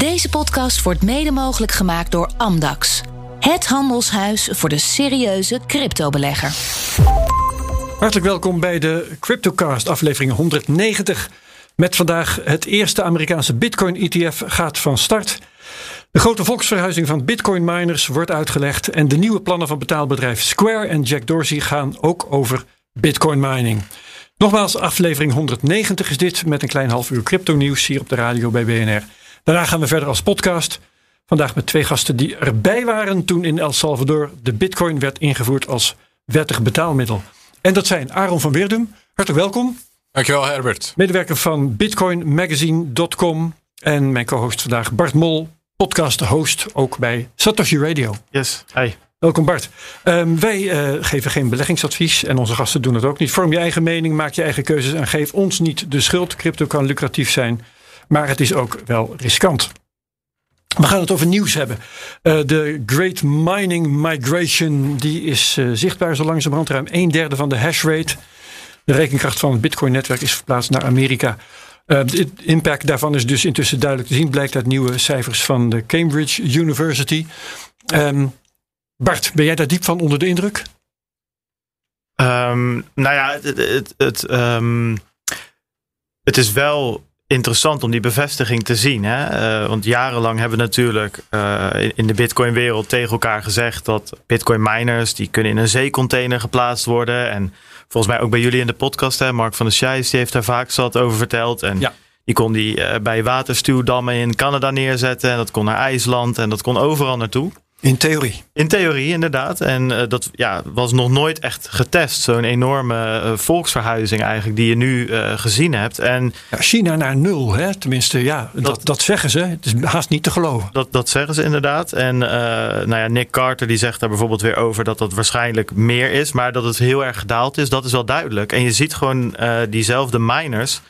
Deze podcast wordt mede mogelijk gemaakt door Amdax. Het handelshuis voor de serieuze cryptobelegger. Hartelijk welkom bij de CryptoCast, aflevering 190. Met vandaag het eerste Amerikaanse Bitcoin-ETF gaat van start. De grote volksverhuizing van Bitcoin-miners wordt uitgelegd. En de nieuwe plannen van betaalbedrijf Square en Jack Dorsey gaan ook over Bitcoin-mining. Nogmaals, aflevering 190 is dit met een klein half uur crypto-nieuws hier op de radio bij BNR. Daarna gaan we verder als podcast. Vandaag met twee gasten die erbij waren toen in El Salvador de Bitcoin werd ingevoerd als wettig betaalmiddel. En dat zijn Aaron van Weerdum, hartelijk welkom. Dankjewel Herbert. Medewerker van bitcoinmagazine.com en mijn co-host vandaag Bart Mol, podcast host ook bij Satoshi Radio. Yes, hi. Welkom Bart. Um, wij uh, geven geen beleggingsadvies en onze gasten doen het ook niet. Vorm je eigen mening, maak je eigen keuzes en geef ons niet de schuld. Crypto kan lucratief zijn, maar het is ook wel riskant. We gaan het over nieuws hebben. Uh, de Great Mining Migration die is uh, zichtbaar zo langzamerhand. Ruim een derde van de hashrate. De rekenkracht van het Bitcoin-netwerk is verplaatst naar Amerika. Uh, de impact daarvan is dus intussen duidelijk te zien. Blijkt uit nieuwe cijfers van de Cambridge University. Um, Bart, ben jij daar diep van onder de indruk? Um, nou ja, het, het, het, het is wel interessant om die bevestiging te zien. Hè? Uh, want jarenlang hebben we natuurlijk uh, in, de Bitcoin-wereld tegen elkaar gezegd dat Bitcoin-miners die kunnen in een zeecontainer geplaatst worden. En volgens mij ook bij jullie in de podcast, hè, Mark van der Scheijs, die heeft daar vaak zat over verteld. En ja. die kon die uh, bij waterstuwdammen in Canada neerzetten. En dat kon naar IJsland en dat kon overal naartoe. In theorie. In theorie, inderdaad. En uh, dat ja, was nog nooit echt getest. Zo'n enorme uh, volksverhuizing eigenlijk die je nu uh, gezien hebt. En ja, China naar nul, hè? tenminste, ja, dat, dat, dat, zeggen ze. Het is haast niet te geloven. Dat, dat zeggen ze inderdaad. En nou ja, Nick Carter die zegt daar bijvoorbeeld weer over dat dat waarschijnlijk meer is. Maar dat het heel erg gedaald is, dat is wel duidelijk. En je ziet gewoon diezelfde miners.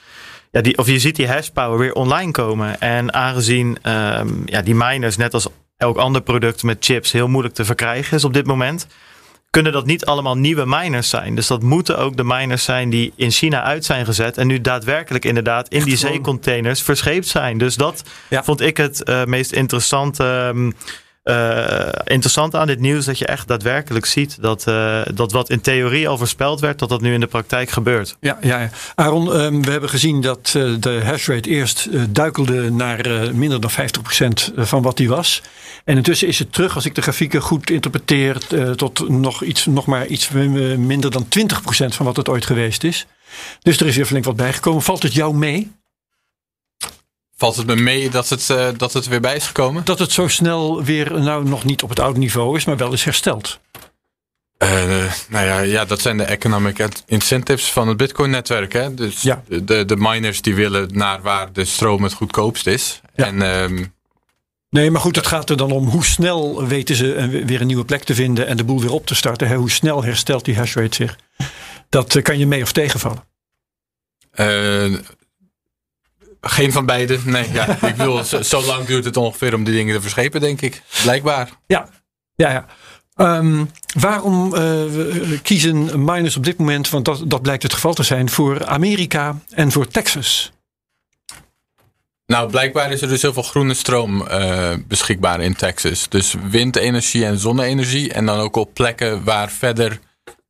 Ja, die, of je ziet die hashpower weer online komen. En aangezien um, ja, die miners, net als elk ander product met chips heel moeilijk te verkrijgen is op dit moment. Kunnen dat niet allemaal nieuwe miners zijn? Dus dat moeten ook de miners zijn die in China uit zijn gezet. En nu daadwerkelijk inderdaad in Echt die zeecontainers verscheept zijn. Dus dat ja. vond ik het uh, meest interessante. Um, uh, interessant aan dit nieuws dat je echt daadwerkelijk ziet dat, uh, dat wat in theorie al voorspeld werd, dat dat nu in de praktijk gebeurt. Ja, ja, ja. Aaron, um, we hebben gezien dat uh, de hashrate eerst duikelde naar minder dan 50% van wat die was. En intussen is het terug, als ik de grafieken goed interpreteer, tot nog, iets, nog maar iets minder dan 20% van wat het ooit geweest is. Dus er is weer flink wat bijgekomen. Valt het jou mee? Valt het me mee dat het, uh, dat het weer bij is gekomen? Dat het zo snel weer, nou nog niet op het oude niveau is, maar wel is hersteld. Uh, nou ja, ja, dat zijn de economic incentives van het Bitcoin-netwerk. Hè? Dus ja. de, de miners die willen naar waar de stroom het goedkoopst is. Ja. En, um, nee, maar goed, het gaat er dan om hoe snel weten ze weer een nieuwe plek te vinden en de boel weer op te starten. Hè? Hoe snel herstelt die hashrate zich? Dat kan je mee of tegenvallen. Uh, geen van beide. Nee, ja. ik bedoel, zo, zo, lang duurt het ongeveer om die dingen te verschepen, denk ik. Blijkbaar. Ja, ja, ja. Um, waarom uh, kiezen miners op dit moment, want dat, dat blijkt het geval te zijn, voor Amerika en voor Texas? Nou, blijkbaar is er dus heel veel groene stroom uh, beschikbaar in Texas. Dus windenergie en zonne-energie. En dan ook op plekken waar verder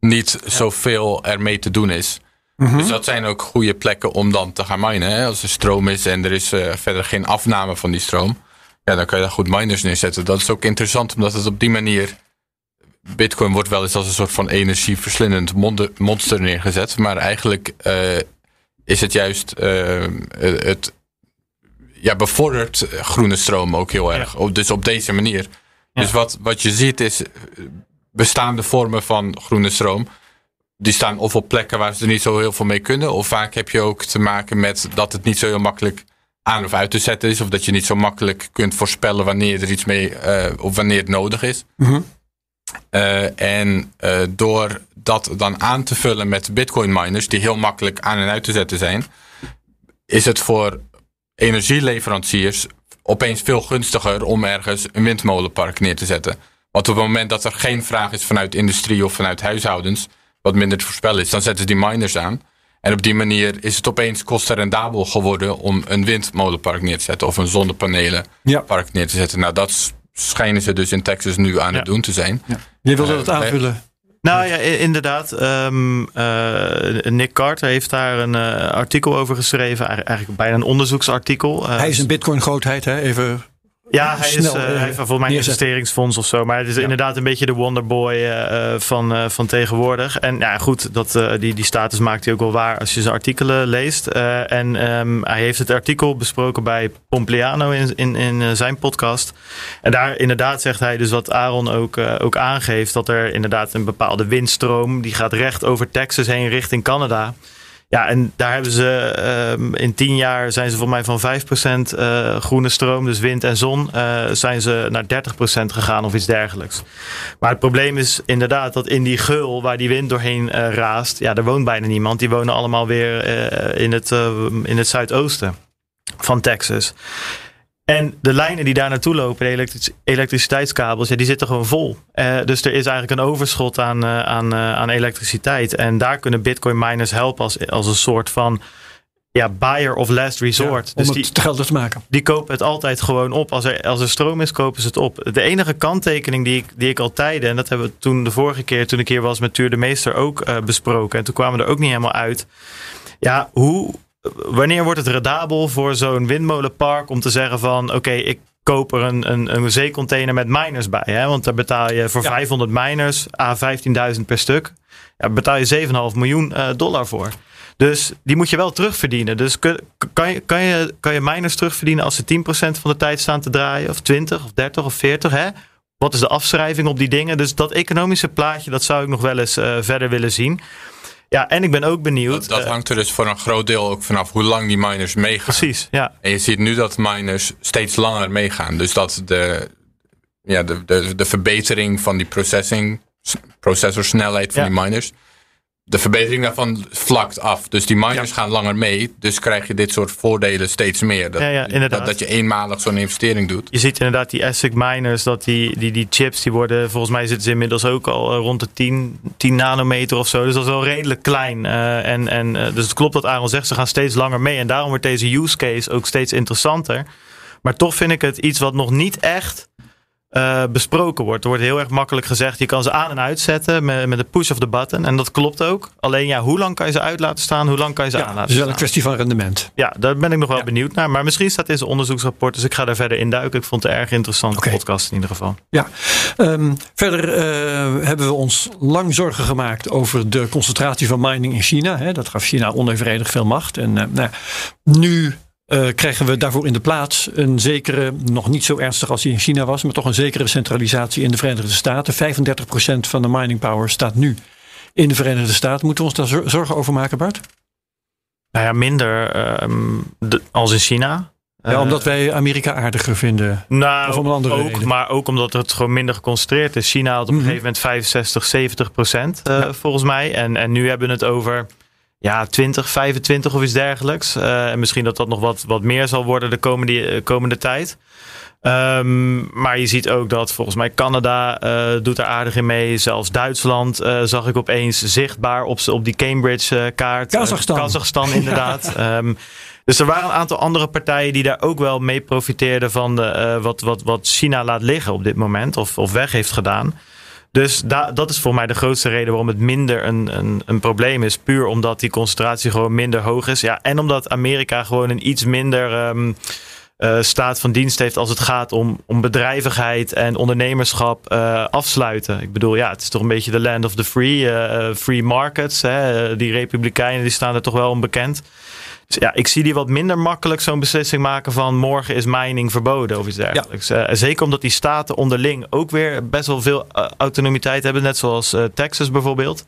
niet ja. zoveel ermee te doen is. Mm-hmm. Dus dat zijn ook goede plekken om dan te gaan minen. Hè? Als er stroom is en er is uh, verder geen afname van die stroom. Ja, dan kan je daar goed miners neerzetten. Dat is ook interessant omdat het op die manier... Bitcoin wordt wel eens als een soort van energieverslindend monster neergezet. Maar eigenlijk uh, is het juist... Uh, het ja, bevordert groene stroom ook heel erg. Ja. Dus op deze manier. Ja. Dus wat, wat je ziet is bestaande vormen van groene stroom die staan of op plekken waar ze er niet zo heel veel mee kunnen. Of vaak heb je ook te maken met dat het niet zo heel makkelijk aan of uit te zetten is. Of dat je niet zo makkelijk kunt voorspellen wanneer er iets mee uh, of wanneer het nodig is. Mm-hmm. Uh, en uh, door dat dan aan te vullen met bitcoin miners die heel makkelijk aan en uit te zetten zijn, is het voor energieleveranciers opeens veel gunstiger om ergens een windmolenpark neer te zetten. Want op het moment dat er geen vraag is vanuit industrie of vanuit huishoudens, wat minder te voorspellen is, dan zetten ze die miners aan. En op die manier is het opeens kostenrendabel geworden om een windmolenpark neer te zetten of een zonnepanelenpark Ja. neer te zetten. Nou, dat schijnen ze dus in Texas nu aan Ja. het doen te zijn. Je wilde Eh, het aanvullen. Nou ja, inderdaad. Ehm, eh, Nick Carter heeft daar een eh, artikel over geschreven. Eigen- Eigenlijk bijna een onderzoeksartikel. Hij is een bitcoin-grootheid, hè? Even. Ja, hij, is, eh, eh, hij heeft volgens mij investeringsfonds of zo. Maar het is inderdaad een beetje de wonderboy eh, van, van tegenwoordig. En ja, goed, dat, die, die status maakt hij ook wel waar als je zijn artikelen leest. En ehm, hij heeft het artikel besproken bij Pompliano in, in, in zijn podcast. En daar inderdaad zegt hij dus wat Aaron ook, ook aangeeft. Dat er inderdaad een bepaalde windstroom, die gaat recht over Texas heen richting Canada. Ja, en daar hebben ze ehm, in tien jaar zijn ze volgens mij van 5% eh groene stroom, dus wind en zon, eh, zijn ze naar 30% gegaan of iets dergelijks. Maar het probleem is inderdaad dat in die geul waar die wind doorheen eh, raast, ja, er woont bijna niemand. Die wonen allemaal weer in, het, in het zuidoosten van Texas. En de lijnen die daar naartoe lopen, de elektric- elektriciteitskabels, ja, die zitten gewoon vol. Eh, dus er is eigenlijk een overschot aan, eh, aan, eh, aan elektriciteit. En daar kunnen bitcoin miners helpen als, als een soort van ja, buyer of last resort. om dus het die, te maken. die kopen het altijd gewoon op. Als er, als er stroom is, kopen ze het op. De enige kanttekening die ik, die ik al tijden, en dat hebben we toen de vorige keer, toen ik hier was met Tuur de Meester ook besproken. En toen kwamen we er ook niet helemaal uit. Ja, hoe, wanneer wordt het redabel voor zo'n windmolenpark om te zeggen van oké, ik koop er een, een, een zeecontainer met miners bij. Hè? Want daar betaal je voor Ja. 500 miners, a 15.000 per stuk. Ja, betaal je 7,5 miljoen eh, dollar voor. Dus die moet je wel terugverdienen. Dus kun, kan, je, kan, je, kan je miners terugverdienen als ze 10% van de tijd staan te draaien? Of 20 of 30 of 40? Hè? Wat is de afschrijving op die dingen? Dus dat economische plaatje, dat zou ik nog wel eens eh, verder willen zien. Ja, en ik ben ook benieuwd. Dat, dat eh, hangt er dus voor een groot deel ook vanaf hoe lang die miners meegaan. precies, ja. En je ziet nu dat miners steeds langer meegaan. Dus dat de, ja, de, de, de verbetering van die processing, processorsnelheid van Ja. die miners. De verbetering daarvan vlakt af. Dus die miners gaan langer mee. Dus krijg je dit soort voordelen steeds meer. Dat, Ja, ja, inderdaad. Dat, dat je eenmalig zo'n investering doet. Je ziet inderdaad die ASIC miners, dat die, die, die chips, die worden, volgens mij zitten ze inmiddels ook al eh, rond de 10, 10 nanometer of zo. Dus dat is wel redelijk klein. Eh, en, en, eh, dus het klopt wat Aaron zegt, ze gaan steeds langer mee. En daarom wordt deze use case ook steeds interessanter. Maar toch vind ik het iets wat nog niet echt eh, besproken wordt. Er wordt heel erg makkelijk gezegd, je kan ze aan en uitzetten met, met de push of the button. En dat klopt ook. Alleen ja, hoe lang kan je ze uit laten staan? Hoe lang kan je ze Ja, aan het laten is wel een staan? kwestie van rendement. Ja, daar ben ik nog wel Ja. benieuwd naar. Maar misschien staat deze onderzoeksrapport, dus ik ga daar verder in duiken. Ik vond het een erg interessante Oké. podcast in ieder geval. Ja, Ehm, verder eh, hebben we ons lang zorgen gemaakt over de concentratie van mining in China. Hè. Dat gaf China onevenredig veel macht. En eh, nou, nu eh, krijgen we daarvoor in de plaats een zekere, nog niet zo ernstig als die in China was, maar toch een zekere centralisatie in de Verenigde Staten. 35% van de mining power staat nu in de Verenigde Staten. Moeten we ons daar zor- zorgen over maken, Bart? Nou ja, minder ehm, de- als in China. Ja, Eh, omdat wij Amerika aardiger vinden. Nou, Of om een andere ook, reden. maar ook omdat het gewoon minder geconcentreerd is. China had op een Mhm. gegeven moment 65, 70 procent eh, Ja. volgens mij. En, en nu hebben we het over ja, 20, 25 of iets dergelijks. Eh, en misschien dat dat nog wat, wat meer zal worden de komende, eh, komende tijd. Ehm, maar je ziet ook dat volgens mij Canada eh, doet er aardig in mee. Zelfs Duitsland zag ik opeens zichtbaar op, op die Cambridge-kaart. Kazachstan. Kazachstan, inderdaad. Ehm, dus er waren een aantal andere partijen die daar ook wel mee profiteerden van de, wat, wat, wat China laat liggen op dit moment. Of, of weg heeft gedaan. Dus da- dat is voor mij de grootste reden waarom het minder een, een, een probleem is. Puur omdat die concentratie gewoon minder hoog is. Ja, en omdat Amerika gewoon een iets minder ehm, eh, staat van dienst heeft als het gaat om, om bedrijvigheid en ondernemerschap eh, afsluiten. Ik bedoel, ja, het is toch een beetje de land of the free, eh, free markets. Hè? Die republikeinen die staan er toch wel onbekend. Dus ja, ik zie die wat minder makkelijk zo'n beslissing maken van morgen is mining verboden of iets dergelijks. Eh, zeker omdat die staten onderling ook weer best wel veel eh, autonomiteit hebben, net zoals eh, Texas bijvoorbeeld.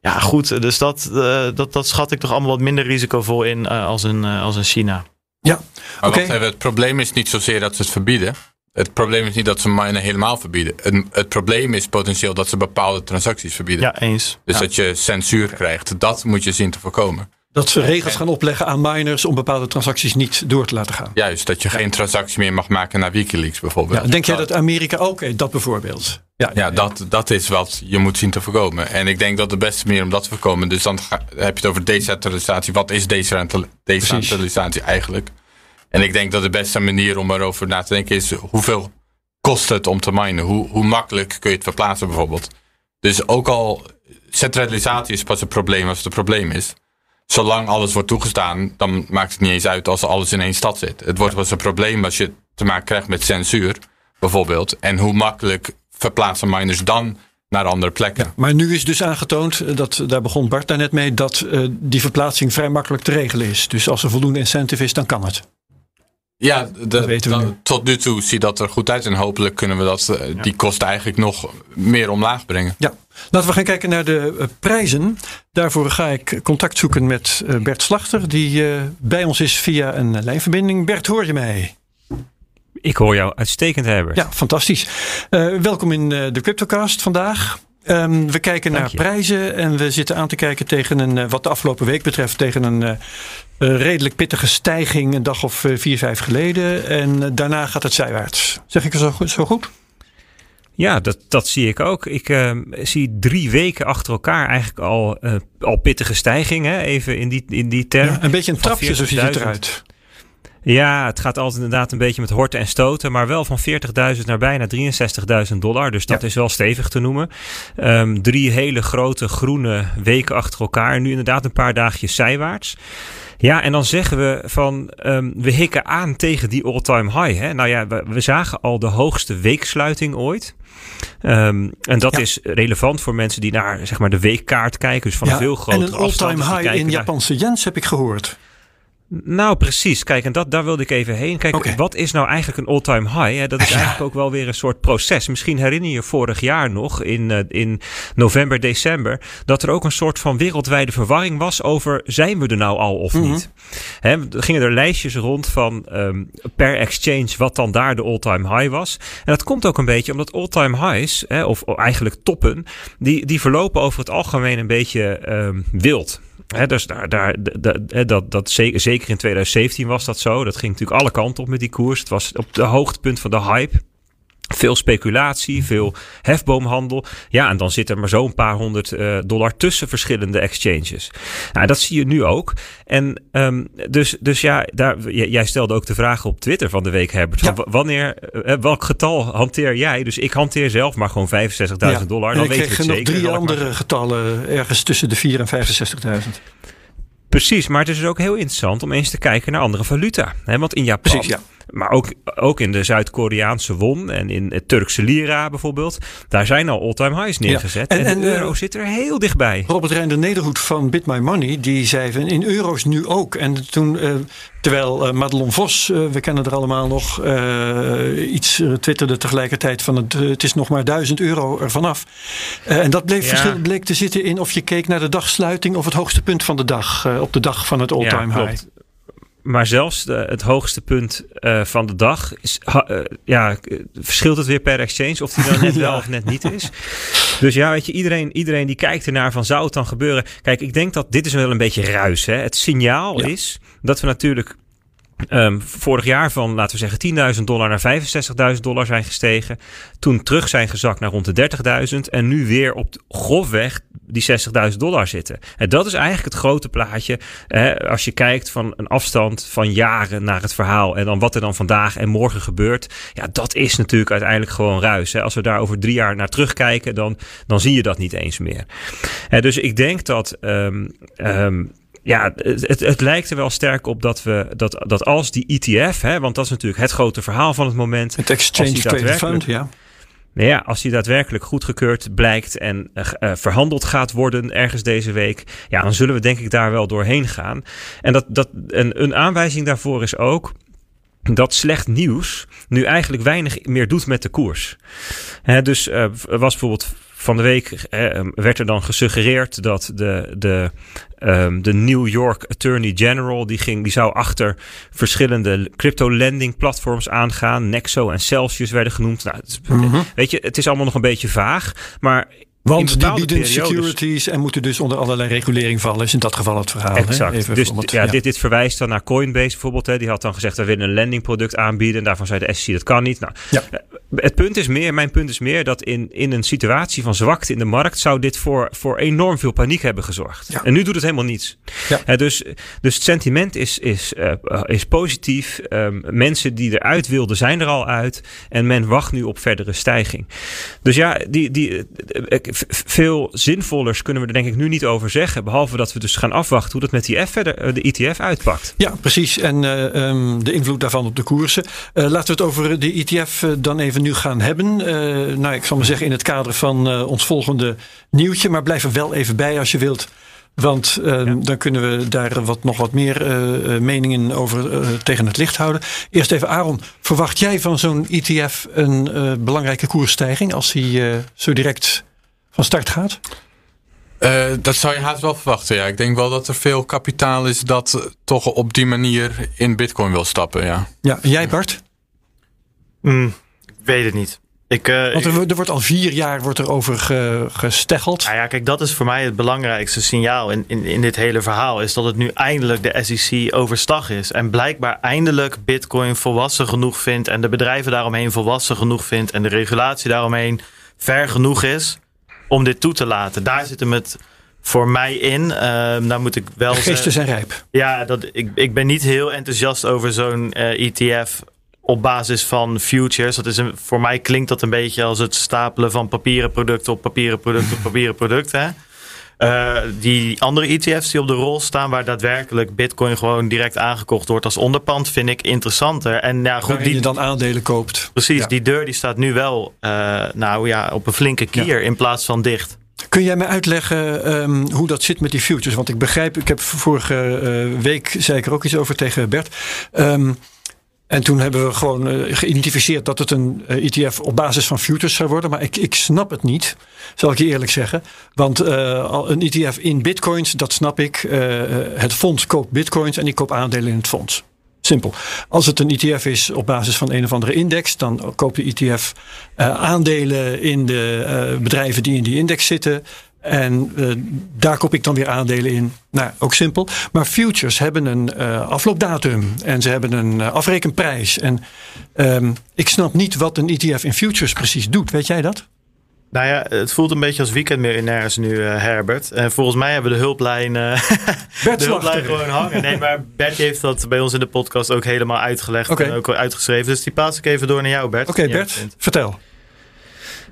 Ja, goed, dus dat, eh, dat, dat schat ik toch allemaal wat minder risicovol in eh, als, een, als een China. Ja, Maar Oké. wacht even, het probleem is niet zozeer dat ze het verbieden. Het probleem is niet dat ze minen helemaal verbieden. Het, het probleem is potentieel dat ze bepaalde transacties verbieden. Ja, eens. Dus Ja. dat je censuur krijgt. Dat moet je zien te voorkomen. Dat ze regels gaan opleggen aan miners om bepaalde transacties niet door te laten gaan. Juist, dat je geen transactie meer mag maken naar Wikileaks bijvoorbeeld. Ja, denk jij dat Amerika ook okay, dat bijvoorbeeld? Ja, ja, Dat, dat is wat je moet zien te voorkomen. En ik denk dat de beste manier om dat te voorkomen. Dus dan heb je het over decentralisatie. Wat is decentralisatie eigenlijk? En ik denk dat de beste manier om erover na te denken is hoeveel kost het om te minen? Hoe, hoe makkelijk kun je het verplaatsen bijvoorbeeld? Dus ook al centralisatie is pas een probleem als het een probleem is. Zolang alles wordt toegestaan, dan maakt het niet eens uit als alles in één stad zit. Het wordt pas een probleem als je te maken krijgt met censuur, bijvoorbeeld. En hoe makkelijk verplaatsen miners dan naar andere plekken. Ja, maar nu is dus aangetoond, eh, dat, daar begon Bart daarnet mee, dat uh, die verplaatsing vrij makkelijk te regelen is. Dus als er voldoende incentive is, dan kan het. Ja, de, tot nu toe ziet dat er goed uit. En hopelijk kunnen we dat, eh, die kosten eigenlijk nog meer omlaag brengen. Ja, laten we gaan kijken naar de uh, prijzen. Daarvoor ga ik contact zoeken met uh, Bert Slachter, die bij ons is via een lijnverbinding. Bert, hoor je mij? Ik hoor jou uitstekend, Herbert. Ja, fantastisch. welkom in de CryptoCast vandaag. Um, we kijken naar prijzen en we zitten aan te kijken tegen een, wat de afgelopen week betreft, tegen een een redelijk pittige stijging een dag of eh, vier, vijf geleden. En eh, daarna gaat het zijwaarts. Zeg ik het zo, zo goed? Ja, dat, dat zie ik ook. Ik uh, zie drie weken achter elkaar eigenlijk al, uh, al pittige stijgingen. Even in die, in die term. Ja, een beetje een trapje, zo ziet het eruit. Ja, het gaat altijd inderdaad een beetje met horten en stoten. Maar wel van 40.000 naar bijna 63.000 dollar. Dus dat is wel stevig te noemen. Um, drie hele grote groene weken achter elkaar. Nu inderdaad een paar dagjes zijwaarts. Ja, en dan zeggen we van um, we hikken aan tegen die all-time high. Hè? Nou ja, we, we, zagen al de hoogste weeksluiting ooit. Um, en dat is relevant voor mensen die naar zeg maar, de weekkaart kijken. Dus van ja, veel grote En een all-time high in Japanse yens heb ik gehoord. Nou, precies. Kijk, en dat, daar wilde ik even heen. Kijk, wat is nou eigenlijk een all-time high? Hè? Dat is eigenlijk ook wel weer een soort proces. Misschien herinner je vorig jaar nog, in, uh, in november, december, dat er ook een soort van wereldwijde verwarring was over zijn we er nou al of mhm. niet? Hè, er gingen er lijstjes rond van um, per exchange wat dan daar de all-time high was. En dat komt ook een beetje omdat all-time highs, hè, of eigenlijk toppen, die, die verlopen over het algemeen een beetje um, wild. Dus daar, daar, dat, dat, zeker in 2017 was dat zo. Dat ging natuurlijk alle kanten op met die koers. Het was op de hoogtepunt van de hype. Veel speculatie, veel hefboomhandel. Ja, en dan zit er maar zo'n paar honderd uh, dollar tussen verschillende exchanges. Nou, dat zie je nu ook. En um, dus, dus ja, daar, jij stelde ook de vraag op Twitter van de week, Herbert. Ja. wanneer, uh, welk getal hanteer jij? Dus ik hanteer zelf maar gewoon 65.000 ja. dollar. Dan en weet ik kreeg nog drie andere getallen ergens tussen de 4 en 65.000. Precies, maar het is dus ook heel interessant om eens te kijken naar andere valuta. Hè? Want in Japan, Precies, ja. Maar ook, ook in de Zuid-Koreaanse won en in het Turkse lira bijvoorbeeld, daar zijn al all-time highs neergezet. Ja. En, en, de euro uh, zit er heel dichtbij. Robert Reinder Nederhoed van Bit My Money, die zei van in euro's nu ook. En toen uh, Terwijl uh, Madelon Vos, we kennen er allemaal nog, iets twitterde tegelijkertijd van het, het is nog maar 1000 euro ervan af. en dat bleef ja. verschil, bleek te zitten in of je keek naar de dagsluiting of het hoogste punt van de dag, op de dag van het all-time ja, high. Maar zelfs de, het hoogste punt uh, van de dag is, uh, ja, verschilt het weer per exchange of die dan net wel of net niet is. Dus ja, weet je, iedereen, iedereen die kijkt ernaar van zou het dan gebeuren. Kijk, ik denk dat dit is wel een beetje ruis. Hè? Het signaal ja. is dat we natuurlijk Um, vorig jaar van, laten we zeggen, 10.000 dollar naar 65.000 dollar zijn gestegen. Toen terug zijn gezakt naar rond de 30.000. En nu weer op grofweg die 60.000 dollar zitten. En dat is eigenlijk het grote plaatje. Hè, als je kijkt van een afstand van jaren naar het verhaal. En dan wat er dan vandaag en morgen gebeurt. Ja, dat is natuurlijk uiteindelijk gewoon ruis. Hè. Als we daar over drie jaar naar terugkijken, dan, dan zie je dat niet eens meer. Hè, dus ik denk dat. Um, um, ja, het, het lijkt er wel sterk op dat we dat, dat als die ETF, hè, want dat is natuurlijk het grote verhaal van het moment. Het Exchange Traded Fund, ja. Nou ja, als die daadwerkelijk goedgekeurd blijkt en uh, verhandeld gaat worden ergens deze week, ja, dan zullen we denk ik daar wel doorheen gaan. En, dat, dat, en een aanwijzing daarvoor is ook dat slecht nieuws nu eigenlijk weinig meer doet met de koers. He, dus uh, was bijvoorbeeld van de week eh, werd er dan gesuggereerd dat de, de, um, de New York Attorney General, die, ging, die zou achter verschillende crypto-lending platforms aangaan. Nexo en Celsius werden genoemd. Nou, het, mm -hmm. Weet je, het is allemaal nog een beetje vaag. Maar Want die bieden securities en moeten dus onder allerlei regulering vallen. Is in dat geval het verhaal. Exact. dus ja, Dit, dit verwijst dan naar Coinbase bijvoorbeeld. Hè. Die had dan gezegd, we willen een landingproduct aanbieden. En daarvan zei de SEC, dat kan niet. Nou, ja. Eh, het punt is meer, mijn punt is meer dat in, in een situatie van zwakte in de markt zou dit voor, voor enorm veel paniek hebben gezorgd. En nu doet het helemaal niets. Ja. dus, dus het sentiment is, is, uh, is positief. Um, mensen die eruit wilden zijn er al uit. En men wacht nu op verdere stijging. Dus ja, die, die, veel zinvollers kunnen we er denk ik nu niet over zeggen. Behalve dat we dus gaan afwachten hoe dat met die F verder, eh, de ETF uitpakt. Ja, precies. En uh, um, de invloed daarvan op de koersen. Uh, laten we het over de ETF dan even nu gaan hebben. nou, ik zal maar zeggen in het kader van ons volgende nieuwtje. Maar blijf er wel even bij als je wilt. Want uh, ja. dan kunnen we daar wat, nog wat meer uh, meningen over uh, tegen het licht houden. Eerst even Aaron, verwacht jij van zo'n ETF een belangrijke koersstijging als hij zo direct van start gaat? Uh, dat zou je haast wel verwachten, ja. Ik denk wel dat er veel kapitaal is dat toch op die manier in bitcoin wil stappen, ja. Ja, en jij Bart? Mm, ik weet het niet. Ik, uh, Want er, er, wordt al vier jaar wordt er over ge, gesteggeld. Nou ja, kijk, dat is voor mij het belangrijkste signaal in, in, in dit hele verhaal. Is dat het nu eindelijk de SEC overstag is. En blijkbaar eindelijk Bitcoin volwassen genoeg vindt. En de bedrijven daaromheen volwassen genoeg vindt. En de regulatie daaromheen ver genoeg is om dit toe te laten. Daar zit hem het voor mij in. Uh, nou moet ik wel. Geesten zijn rijp. Ja, dat, ik, ik ben niet heel enthousiast over zo'n uh, eh, ETF op basis van futures. Dat is een, voor mij klinkt dat een beetje als het stapelen van papieren producten op papieren producten op papieren producten. Uh, die andere ETF's die op de rol staan, waar daadwerkelijk Bitcoin gewoon direct aangekocht wordt als onderpand, vind ik interessanter. En ja, goed, die je dan aandelen koopt. Precies, die deur die staat nu wel uh, nou ja, op een flinke kier in plaats van dicht. Kun jij mij uitleggen um, hoe dat zit met die futures? Want ik begrijp, ik heb vorige uh, week zei ik er ook iets over tegen Bert. Um, en toen hebben we gewoon uh, geïdentificeerd dat het een uh, eh, ETF op basis van futures zou worden. Maar ik, ik snap het niet, zal ik je eerlijk zeggen. Want uh, een ETF in bitcoins, dat snap ik. het fonds koopt bitcoins en ik koop aandelen in het fonds. Simpel. Als het een ETF is op basis van een of andere index, dan koopt de ETF aandelen in de bedrijven die in die index zitten. En uh, daar koop ik dan weer aandelen in. Nou, ook simpel. Maar futures hebben een uh, afloopdatum en ze hebben een uh, afrekenprijs. En um, ik snap niet wat een ETF in futures precies doet. Weet jij dat? Nou ja, het voelt een beetje als weekendmiljonairs nu, uh, Herbert. En volgens mij hebben we de hulplijn, uh, de hulplijn gewoon hangen. Nee, maar Bert heeft dat bij ons in de podcast ook helemaal uitgelegd okay. en ook uitgeschreven. Dus die paas ik even door naar jou, Bert. Oké, okay, Bert, vertel.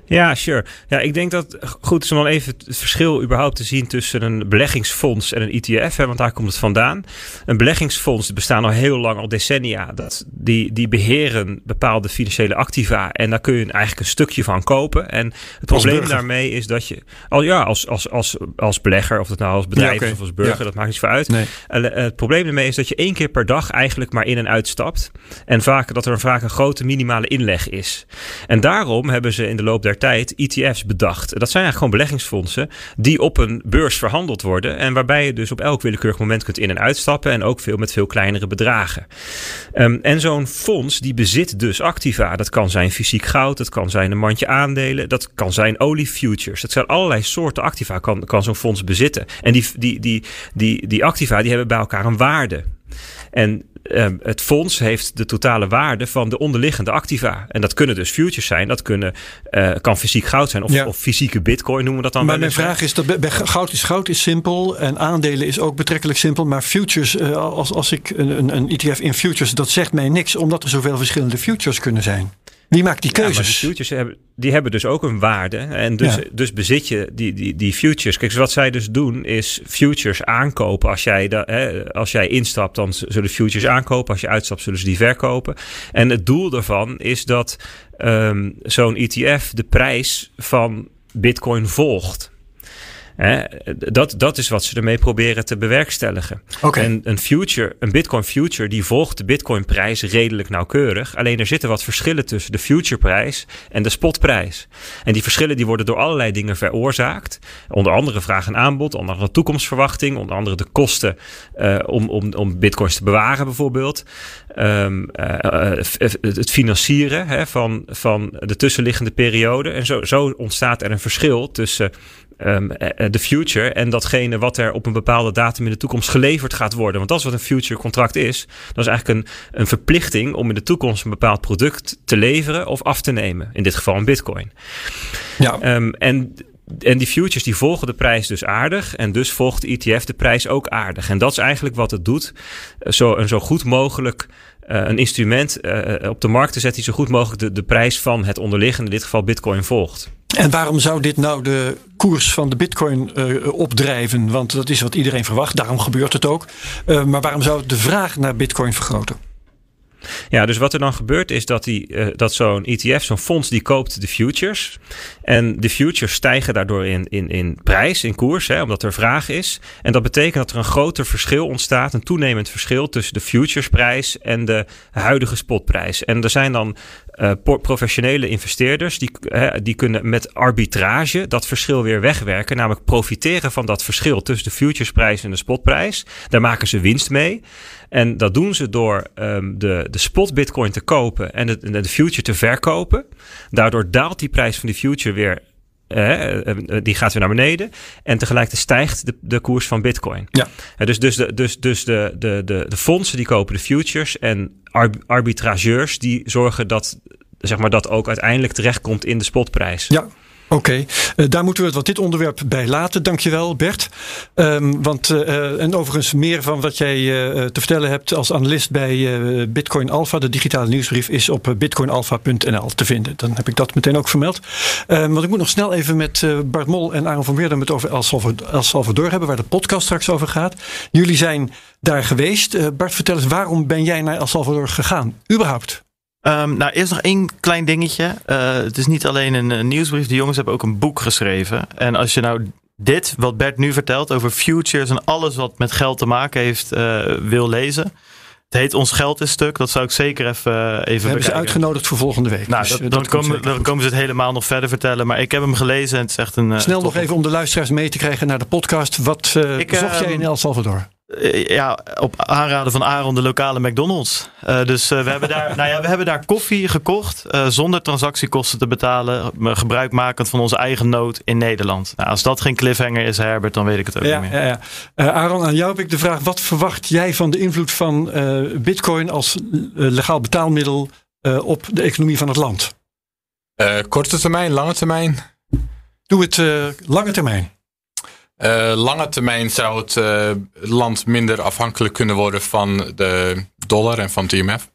Ja, sure. Ja, ik denk dat goed is om al even het verschil überhaupt te zien tussen een beleggingsfonds en een ETF, hè, want daar komt het vandaan. Een beleggingsfonds bestaan al heel lang, al decennia. Dat, die, die beheren bepaalde financiële activa en daar kun je eigenlijk een stukje van kopen. En het probleem daarmee is dat je, al ja, als, als, als, als belegger, of dat nou als bedrijf ja, of als burger, dat maakt niet zo uit. Nee. het probleem daarmee is dat je één keer per dag eigenlijk maar in en uitstapt. En vaak dat er vaak een grote minimale inleg is. En daarom hebben ze in de loop der tijd ETF's bedacht. Dat zijn eigenlijk gewoon beleggingsfondsen die op een beurs verhandeld worden. En waarbij je dus op elk willekeurig moment kunt in- en uitstappen. En ook veel met veel kleinere bedragen. Um, en zo'n fonds die bezit dus activa. Dat kan zijn fysiek goud, dat kan zijn een mandje aandelen, dat kan zijn oliefutures. Dat zijn allerlei soorten activa kan, kan zo'n fonds bezitten. En die, die, die, die, die activa die hebben bij elkaar een waarde. En um, het fonds heeft de totale waarde van de onderliggende activa. En dat kunnen dus futures zijn, dat kunnen, uh, kan fysiek goud zijn of, ja. of, fysieke bitcoin noemen we dat dan. Maar mijn vraag is, dat bij goud is goud is simpel en aandelen is ook betrekkelijk simpel. Maar futures, uh, als, als ik een, een ETF in futures, dat zegt mij niks omdat er zoveel verschillende futures kunnen zijn. Wie maakt die keuzes? Ja, die futures hebben, die hebben dus ook een waarde. En dus, ja. dus bezit je die, die, die futures. Kijk, wat zij dus doen is futures aankopen. Als jij, da, hè, als jij instapt, dan zullen futures aankopen. Als je uitstapt, zullen ze die verkopen. En het doel daarvan is dat um, zo'n ETF de prijs van Bitcoin volgt. Dat, dat is wat ze ermee proberen te bewerkstelligen. En een future, een Bitcoin future, die volgt de Bitcoin prijs redelijk nauwkeurig. Alleen er zitten wat verschillen tussen de future prijs en de spotprijs. En die verschillen die worden door allerlei dingen veroorzaakt. Onder andere vraag en aanbod, onder andere toekomstverwachting, onder andere de kosten uh, om, om, om bitcoins te bewaren bijvoorbeeld. Um, uh, het financieren hè, van, van de tussenliggende periode. En zo, zo ontstaat er een verschil tussen um, de future en datgene wat er op een bepaalde datum in de toekomst geleverd gaat worden. Want dat is wat een future contract is. Dat is eigenlijk een, een verplichting om in de toekomst een bepaald product te leveren of af te nemen. In dit geval een bitcoin. Ja. Um, en en die futures die volgen de prijs dus aardig. En dus volgt de ETF de prijs ook aardig. En dat is eigenlijk wat het doet. Zo, een zo goed mogelijk uh, een instrument uh, op de markt te zetten die zo goed mogelijk de, de prijs van het onderliggende, in dit geval Bitcoin, volgt. En waarom zou dit nou de koers van de bitcoin uh, opdrijven? Want dat is wat iedereen verwacht, daarom gebeurt het ook. Uh, maar waarom zou de vraag naar bitcoin vergroten? Ja, dus wat er dan gebeurt is dat, die, uh, dat zo'n ETF, zo'n fonds, die koopt de futures. En de futures stijgen daardoor in, in, in prijs, in koers, hè, omdat er vraag is. En dat betekent dat er een groter verschil ontstaat, een toenemend verschil tussen de futuresprijs en de huidige spotprijs. En er zijn dan uh, professionele investeerders die, uh, die kunnen met arbitrage dat verschil weer wegwerken. Namelijk profiteren van dat verschil tussen de futuresprijs en de spotprijs. Daar maken ze winst mee. En dat doen ze door um, de, de spot bitcoin te kopen en de, de future te verkopen. Daardoor daalt die prijs van die future weer uh, die gaat weer naar beneden. En tegelijkertijd stijgt de, de koers van Bitcoin. Ja. Dus dus, de, dus, dus de, de, de, de fondsen die kopen de futures. En arbitrageurs die zorgen dat, zeg maar, dat ook uiteindelijk terechtkomt in de spotprijs. Ja. Oké, uh, daar moeten we het wat dit onderwerp bij laten. Dankjewel Bert. Um, want, uh, en overigens meer van wat jij uh, te vertellen hebt als analist bij Bitcoin Alpha. De digitale nieuwsbrief is op bitcoinalpha.nl te vinden. Dan heb ik dat meteen ook vermeld. Um, want ik moet nog snel even met Bart Mol en Aaron van Weerden het over El Salvador, El Salvador hebben. Waar de podcast straks over gaat. Jullie zijn daar geweest. Bart, vertel eens, waarom ben jij naar El Salvador gegaan? Überhaupt? Um, nou, eerst nog één klein dingetje. Uh, het is niet alleen een, een, nieuwsbrief. De jongens hebben ook een boek geschreven. En als je nou dit, wat Bert nu vertelt over futures en alles wat met geld te maken heeft, uh, wil lezen. Het heet Ons Geld is Stuk. Dat zou ik zeker even, even We hebben bekijken. ze uitgenodigd voor volgende week. Nou, dus, dat, dan, komen, dan komen ze het helemaal nog verder vertellen. Maar ik heb hem gelezen en het is echt een... Snel nog even om de luisteraars mee te krijgen naar de podcast. Wat uh, ik, zocht jij in El Salvador? Eh, ja, op aanraden van Aaron de lokale McDonald's. Uh, dus uh, we, hebben daar, nou ja, we hebben daar koffie gekocht zonder transactiekosten te betalen. Gebruikmakend van onze eigen nood in Nederland. Nou, als dat geen cliffhanger is, Herbert, dan weet ik het ook ja, niet meer. Ja, ja. Aaron, aan jou heb ik de vraag. Wat verwacht jij van de invloed van bitcoin als legaal betaalmiddel op de economie van het land? korte termijn, lange termijn? Doe het lange termijn. Uh, lange termijn zou het uh, land minder afhankelijk kunnen worden van de dollar en van het IMF.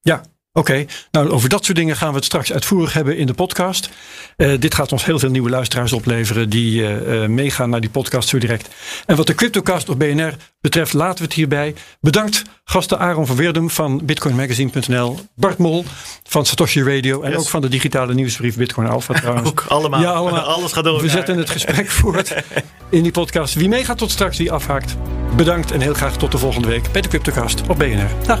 Ja, Oké, okay. nou over dat soort dingen gaan we het straks uitvoerig hebben in de podcast. Uh, dit gaat ons heel veel nieuwe luisteraars opleveren die uh, meegaan naar die podcast zo direct. En wat de Cryptocast op BNR betreft laten we het hierbij. Bedankt gasten Aaron van Weerdum van bitcoinmagazine.nl, Bart Mol van Satoshi Radio en yes. ook van de digitale nieuwsbrief Bitcoin Alpha trouwens. ook allemaal. Ja, allemaal. Alles gaat door. We zetten het gesprek voort in die podcast. Wie meegaat tot straks, wie afhaakt. Bedankt en heel graag tot de volgende week bij de Cryptocast op BNR. Dag.